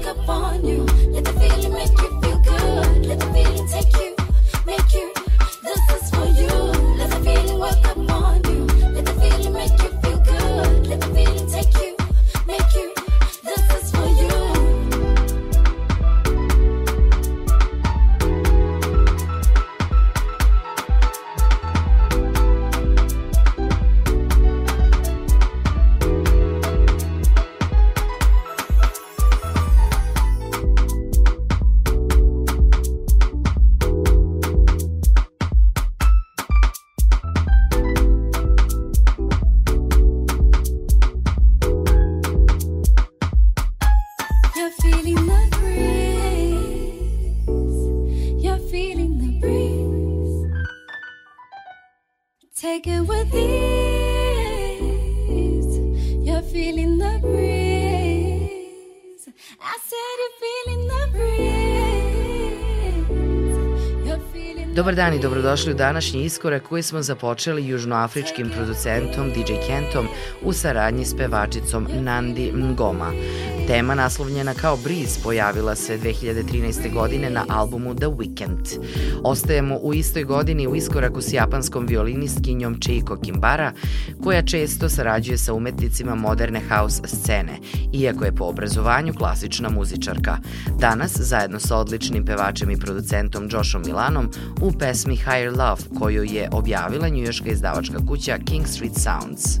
sneak up on you. Let the feeling make you Dobar dan i dobrodošli u današnji iskorak koji smo započeli južnoafričkim producentom DJ Kentom u saradnji s pevačicom Nandi Ngoma. Tema naslovljena kao Breeze pojavila se 2013. godine na albumu The Weeknd. Ostajemo u istoj godini u iskoraku s japanskom violinistkinjom Chiiko Kimbara, koja često sarađuje sa umetnicima moderne house scene, iako je po obrazovanju klasična muzičarka. Danas, zajedno sa odličnim pevačem i producentom Joshom Milanom, u pesmi Higher Love, koju je objavila njujoška izdavačka kuća King Street Sounds.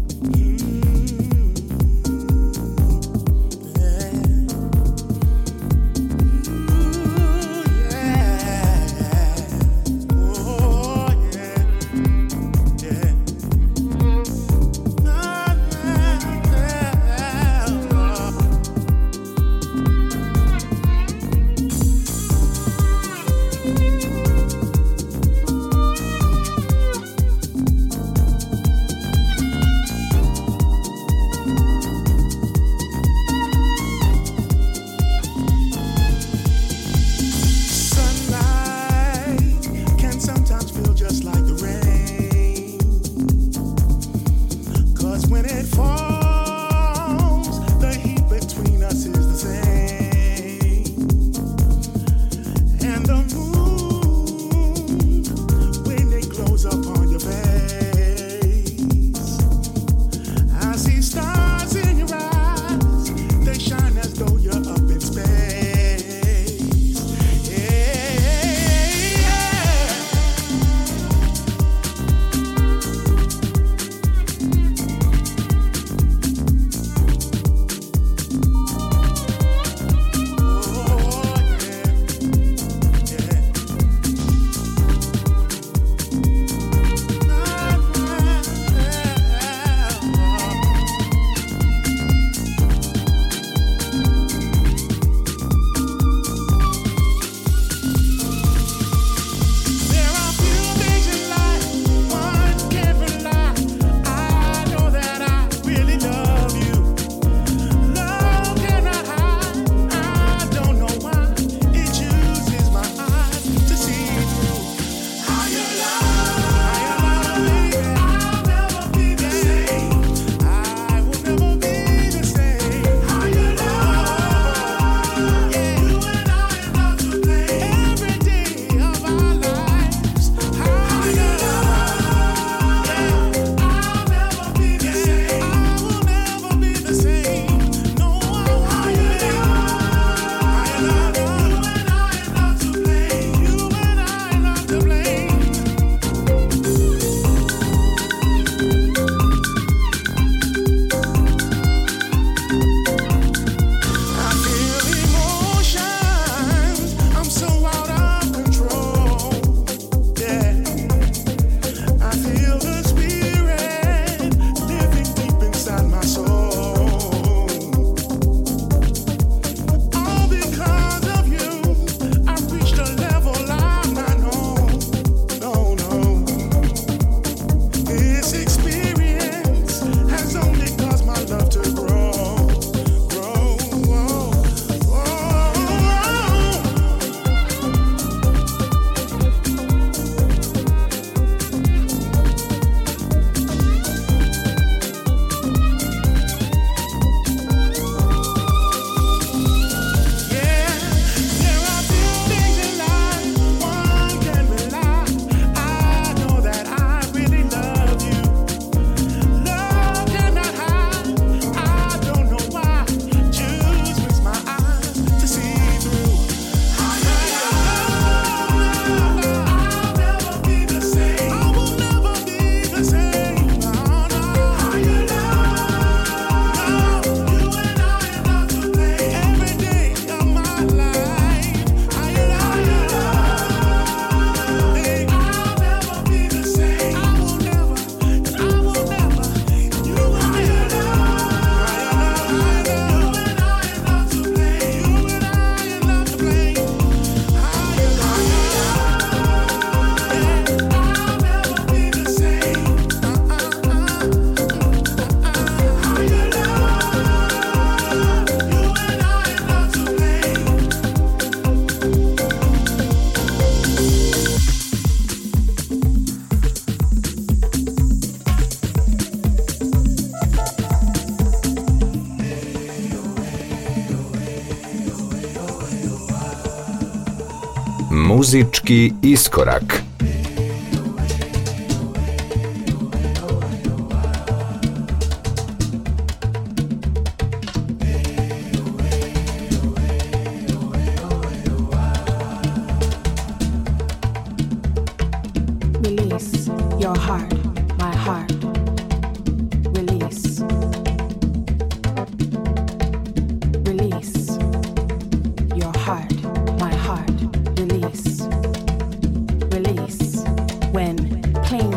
Muzički iskorak.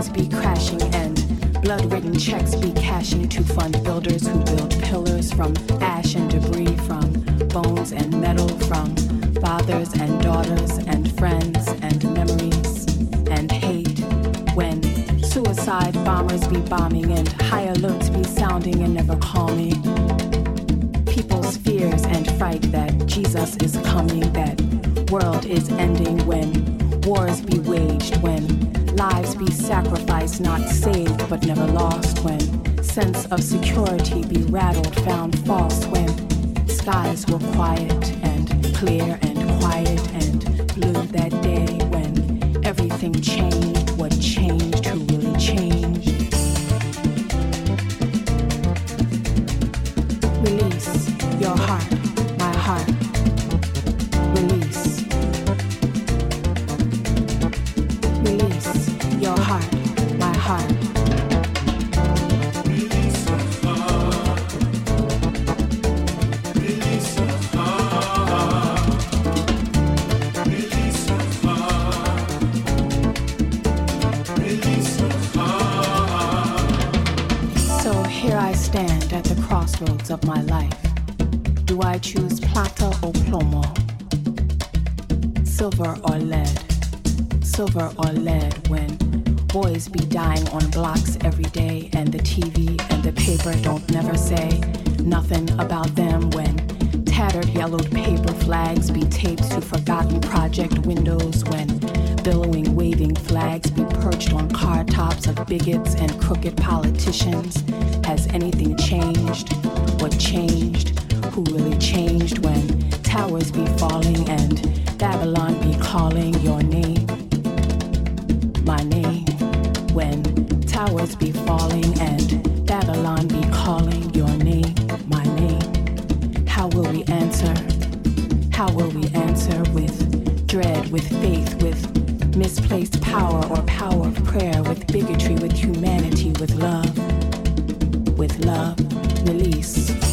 be crashing and blood-ridden checks be cashing to fund builders who build pillars from ash and debris, from bones and metal, from fathers and daughters and friends and memories and hate. When suicide bombers be bombing and high alerts be sounding and never calming. People's fears and fright that Jesus is coming, that world is ending when wars be waged, when lives be sacrificed, not saved, but never lost. When sense of security be rattled, found false. When skies were quiet and clear and quiet and blue that day. When everything changed bigots and crooked politicians has anything changed what changed, who really changed when towers be falling and Babylon be calling your name, my name. When towers be falling and Babylon be calling your name, my name. How will we answer? How will we answer with dread, with faith, with misplaced power or power of prayer, with bigotry, with humanity, with love, with love? release.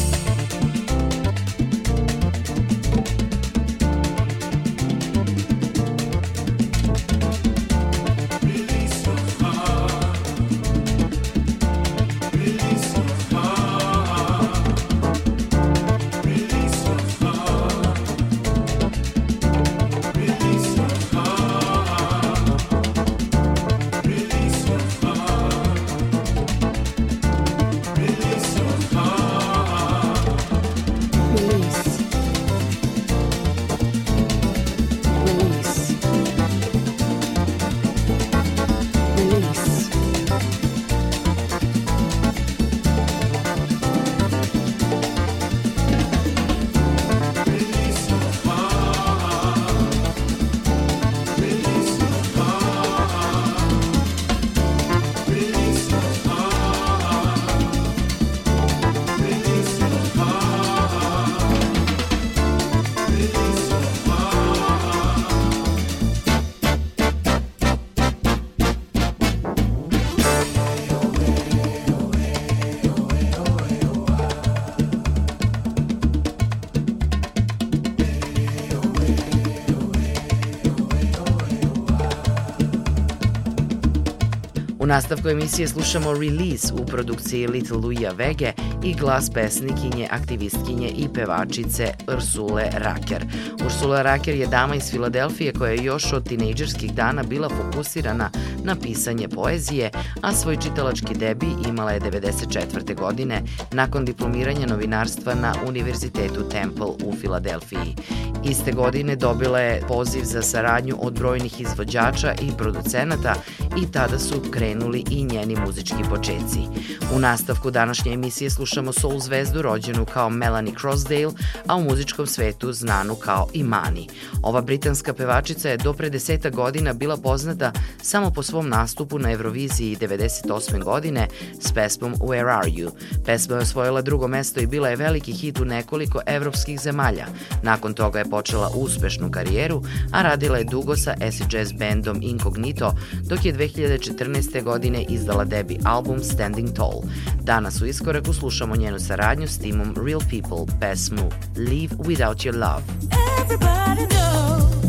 Nastavku emisije slušamo Release u produkciji Little Luija Vege i glas pesnikinje, aktivistkinje i pevačice Ursule Raker. Ursula Raker je dama iz Filadelfije koja je još od tinejdžerskih dana bila fokusirana na pisanje poezije, a svoj čitalački debi imala je 94. godine nakon diplomiranja novinarstva na Univerzitetu Temple u Filadelfiji. Iste godine dobila je poziv za saradnju od brojnih izvođača i producenata i tada su krenuli krenuli i njeni muzički počeci. U nastavku današnje emisije slušamo soul zvezdu rođenu kao Melanie Crossdale, a u muzičkom svetu znanu kao Imani. Ova britanska pevačica je do pre deseta godina bila poznata samo po svom nastupu na Euroviziji 98. godine s pesmom Where Are You. Pesma je osvojila drugo mesto i bila je veliki hit u nekoliko evropskih zemalja. Nakon toga je počela uspešnu karijeru, a radila je dugo sa acid jazz bandom Incognito, dok je 2014. godine izdala debi album Standing Tall. Danas u iskoraku slušamo njenu saradnju s timom Real People, pesmu Leave Without Your Love. Everybody knows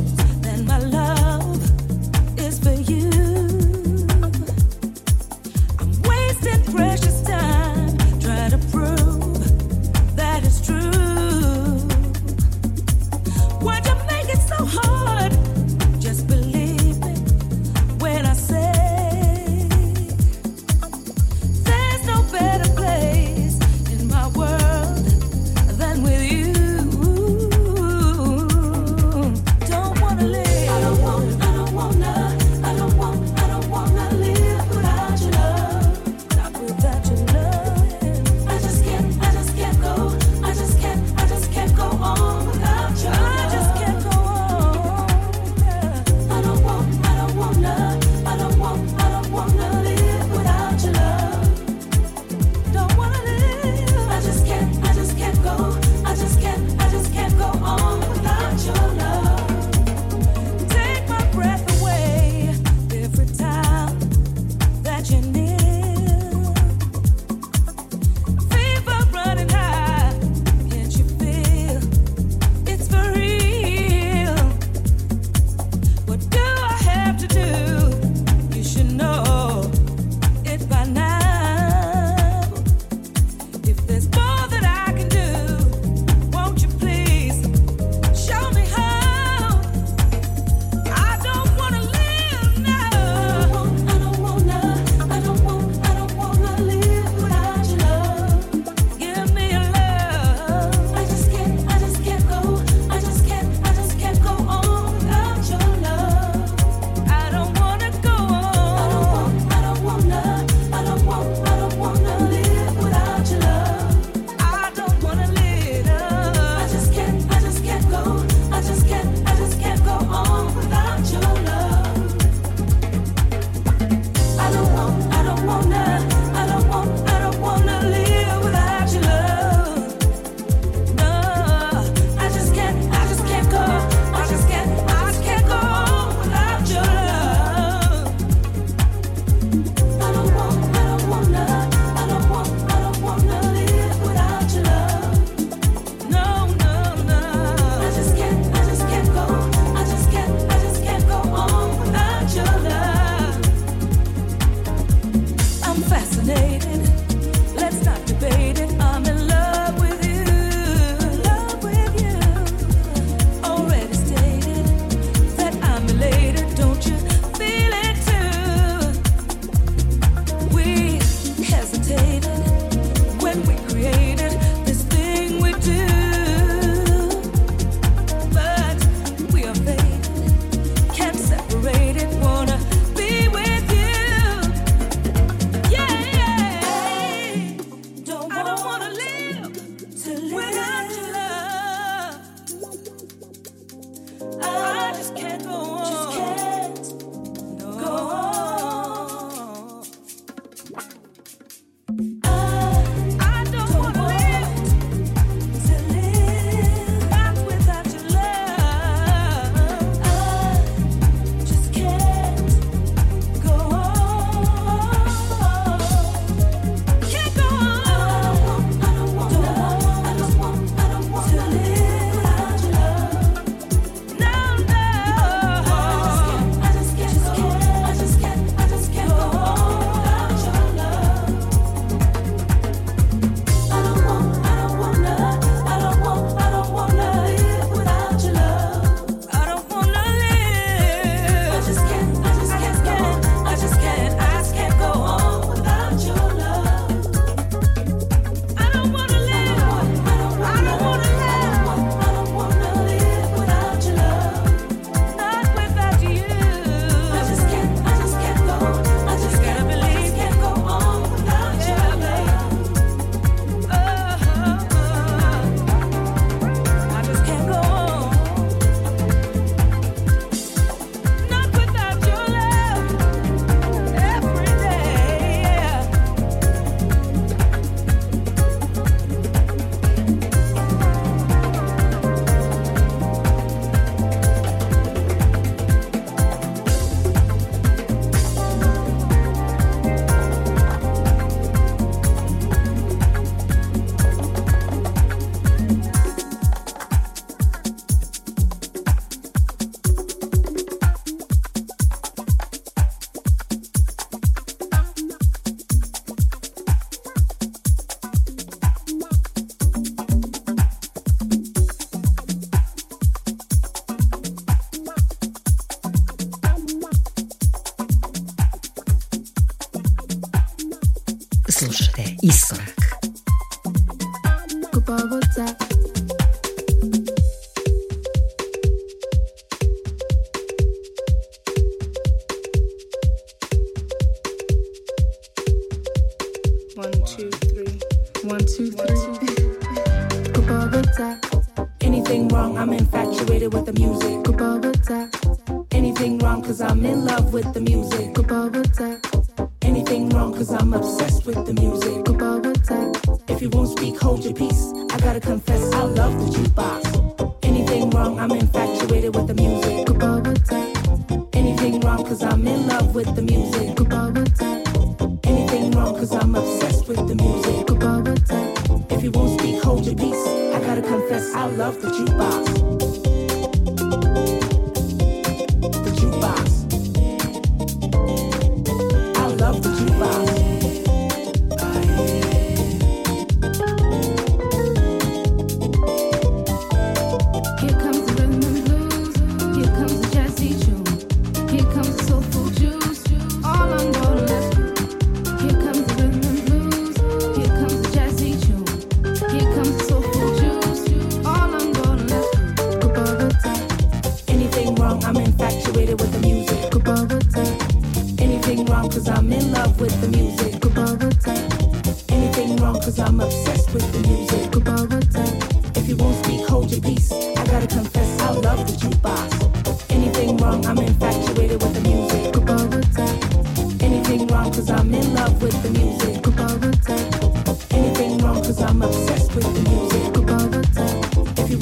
Isso.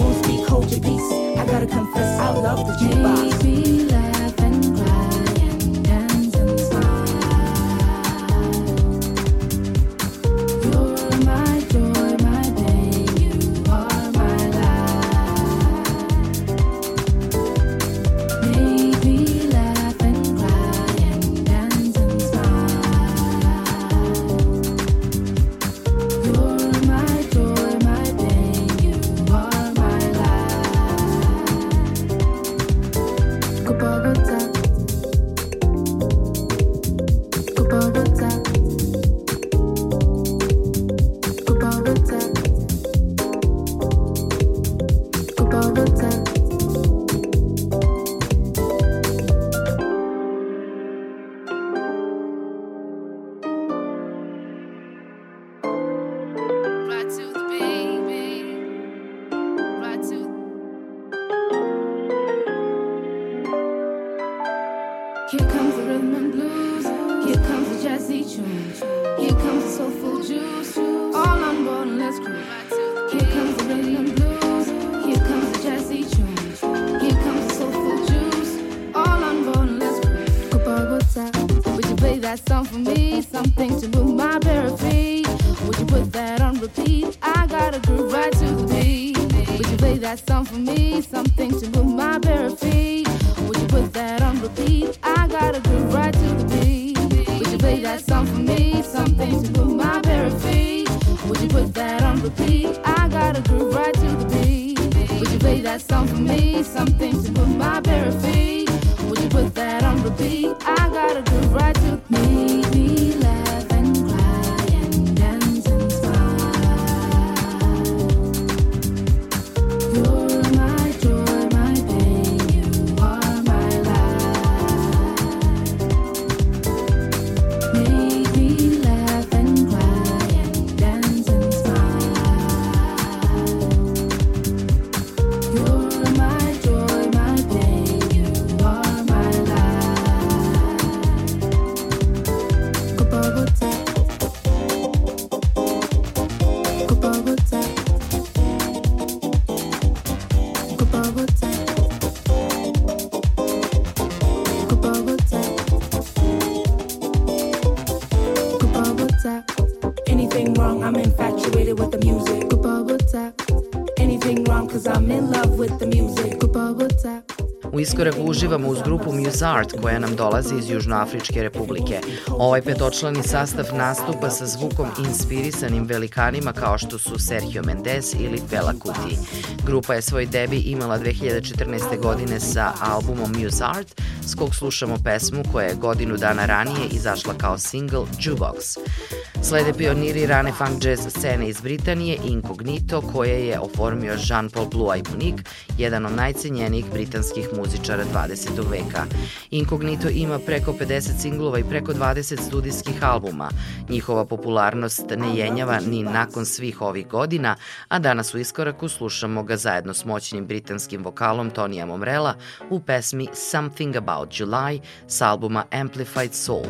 won't speak, hold your peace. I gotta confess, I love the jukebox. that song for me, something to put my bare feet. utorak uživamo uz grupu Musart koja nam dolazi iz Južnoafričke republike. Ovaj petočlani sastav nastupa sa zvukom inspirisanim velikanima kao što su Sergio Mendes ili Fela Kuti. Grupa je svoj debi imala 2014. godine sa albumom Musart s kog slušamo pesmu koja je godinu dana ranije izašla kao single Jukebox. Slede pioniri rane funk jazz scene iz Britanije Incognito koje je oformio Jean-Paul Blue Monique, jedan od najcenjenijih britanskih muzičara 20. veka. Incognito ima preko 50 singlova i preko 20 studijskih albuma. Njihova popularnost ne jenjava ni nakon svih ovih godina, a danas u iskoraku slušamo ga zajedno s moćnim britanskim vokalom Tonija Momrela u pesmi Something About July s albuma Amplified Soul.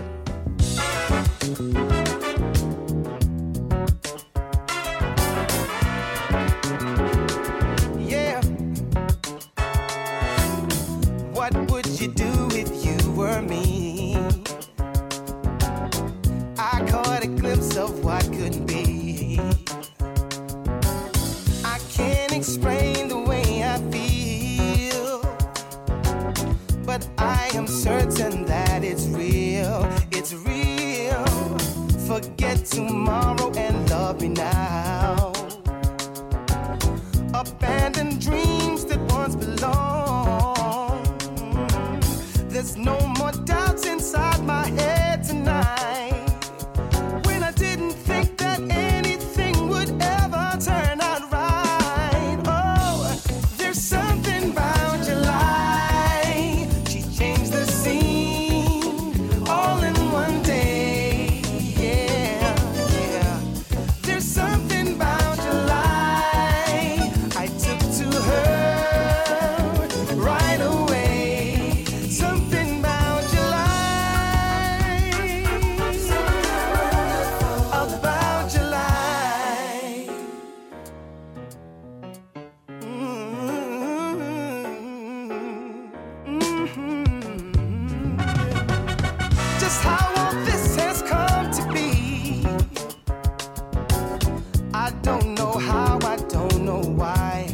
I don't know how, I don't know why.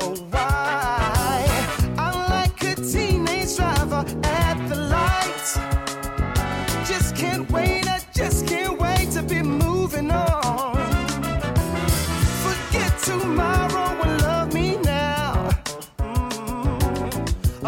Oh, why? I'm like a teenage driver at the lights. Just can't wait, I just can't wait to be moving on. Forget tomorrow and love me now. Mm-hmm.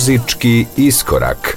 Muzički iskorak.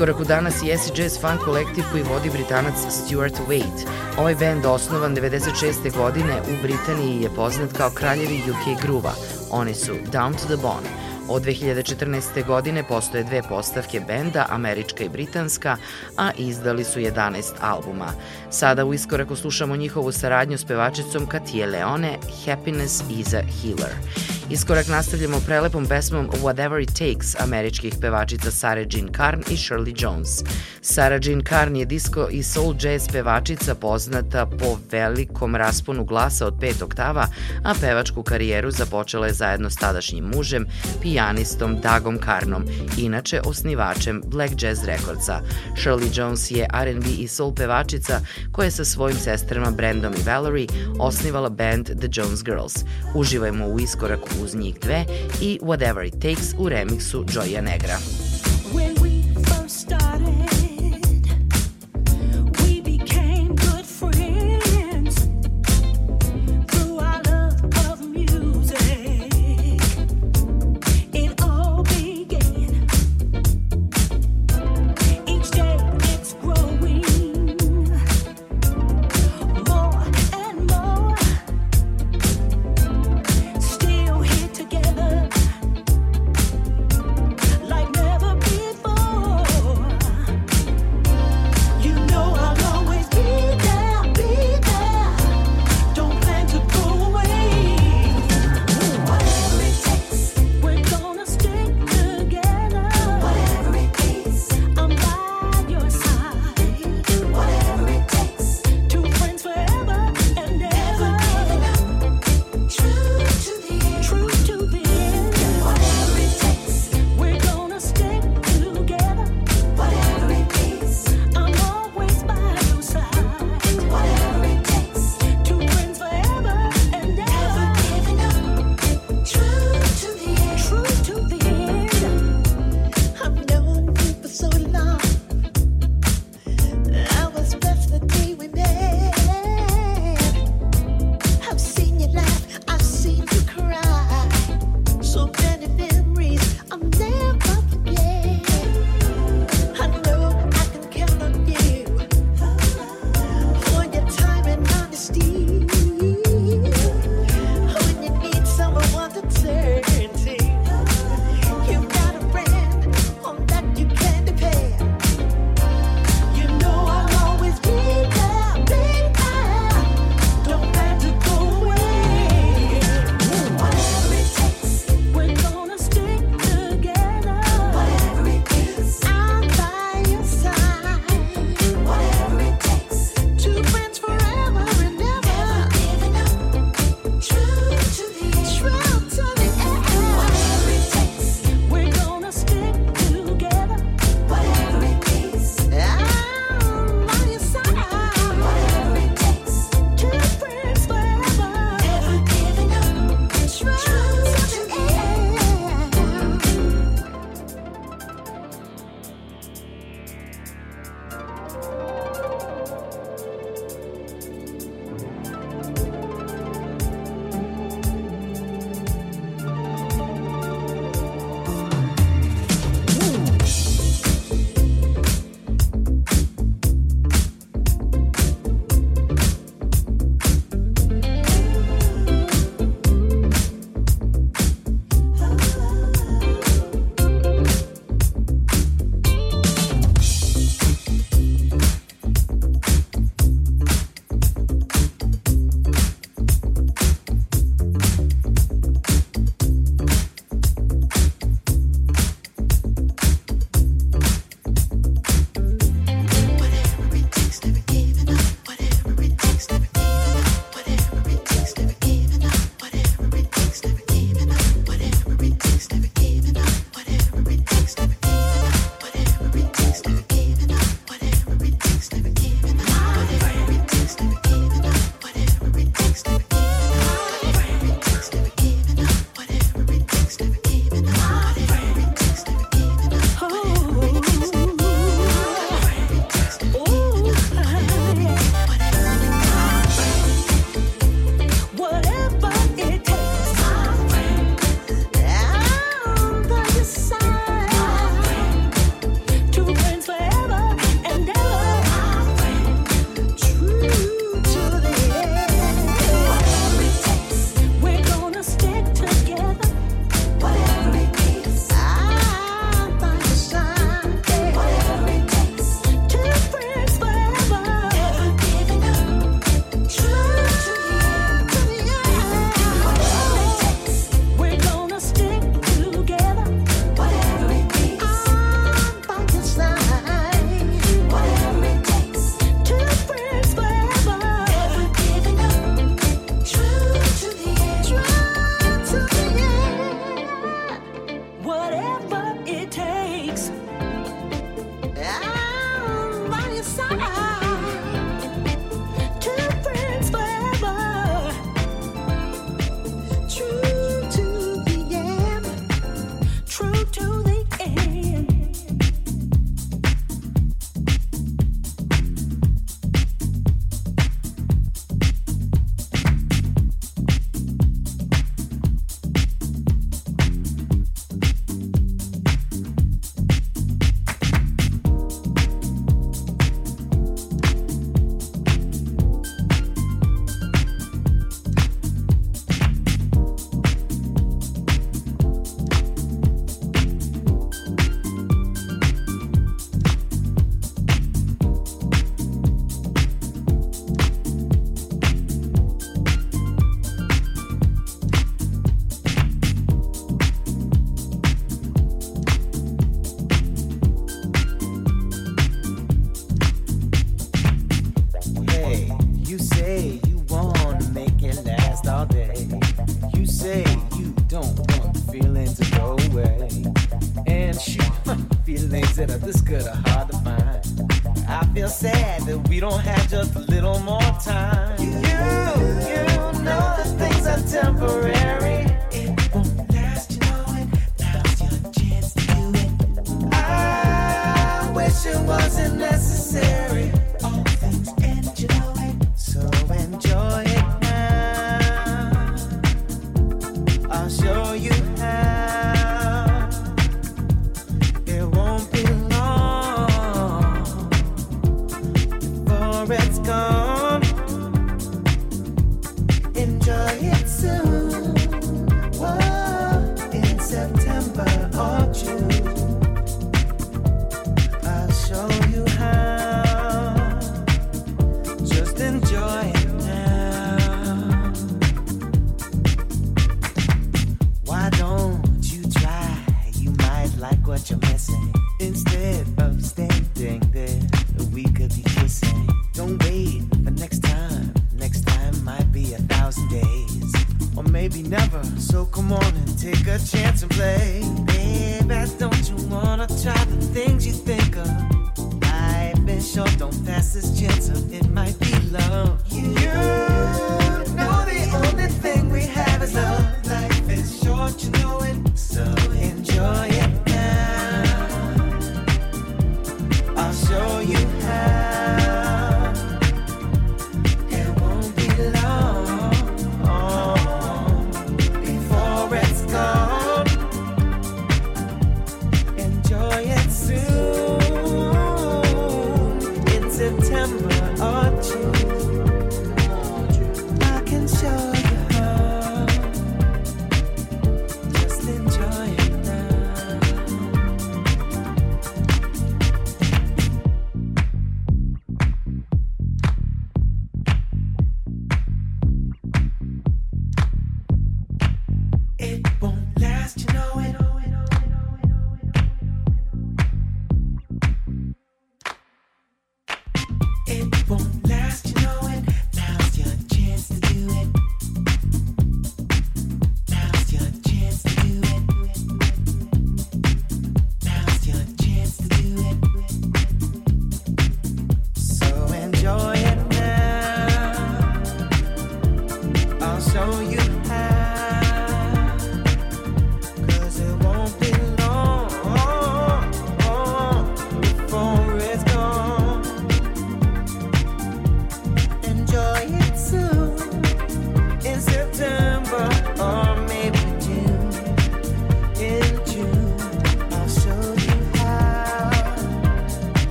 Iskoraku danas i acid jazz funk kolektiv koji vodi britanac Stuart Wade. Ovaj band osnovan 96. godine u Britaniji je poznat kao kraljevi UK gruva. Oni su Down to the Bone, Od 2014. godine postoje dve postavke benda, američka i britanska, a izdali su 11 albuma. Sada u iskoraku slušamo njihovu saradnju s pevačicom Katije Leone, Happiness is a Healer. Iskorak nastavljamo prelepom pesmom Whatever It Takes američkih pevačica Sarah Jean Carn i Shirley Jones. Sarah Jean Carn je disco i soul jazz pevačica poznata po velikom rasponu glasa od pet oktava, a pevačku karijeru započela je zajedno s tadašnjim mužem, pijanistom Dagom Carnom, inače osnivačem Black Jazz Recordsa. Shirley Jones je R&B i soul pevačica koja je sa svojim sestrama Brandom i Valerie osnivala band The Jones Girls. Uživajmo u iskoraku uz njih dve i Whatever It Takes u remiksu Joya Negra.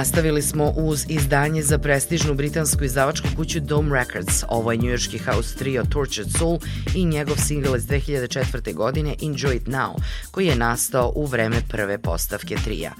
Nastavili smo uz izdanje za prestižnu britansku izdavačku kuću Dome Records. Ovo je njujorški house trio Tortured Soul i njegov singl iz 2004. godine Enjoy It Now, koji je nastao u vreme prve postavke trija.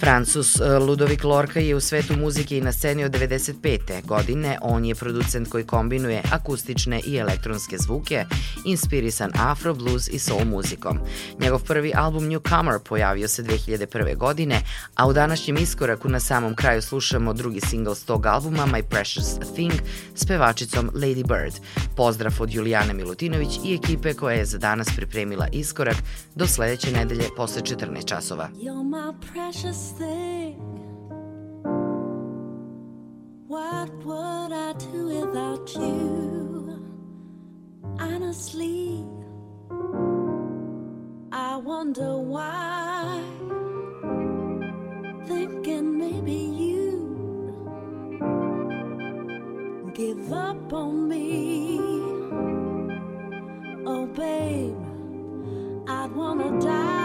Francus e, Ludovik Lorca je u svetu muzike i na sceni od 95. godine. On je producent koji kombinuje akustične i elektronske zvuke, inspirisan afro, blues i soul muzikom. Njegov prvi album Newcomer pojavio se 2001. godine, a u današnjem iskoraku na samom kraju slušamo drugi singl s tog albuma My Precious Thing s pevačicom Lady Bird. Pozdrav od Julijane Milutinović i ekipe koja je za danas pripremila iskorak do sledeće nedelje posle 14 časova. You're my precious thing. What would I do without you? Honestly, I wonder why. Thinking maybe you give up on me. Oh, babe, I'd wanna die.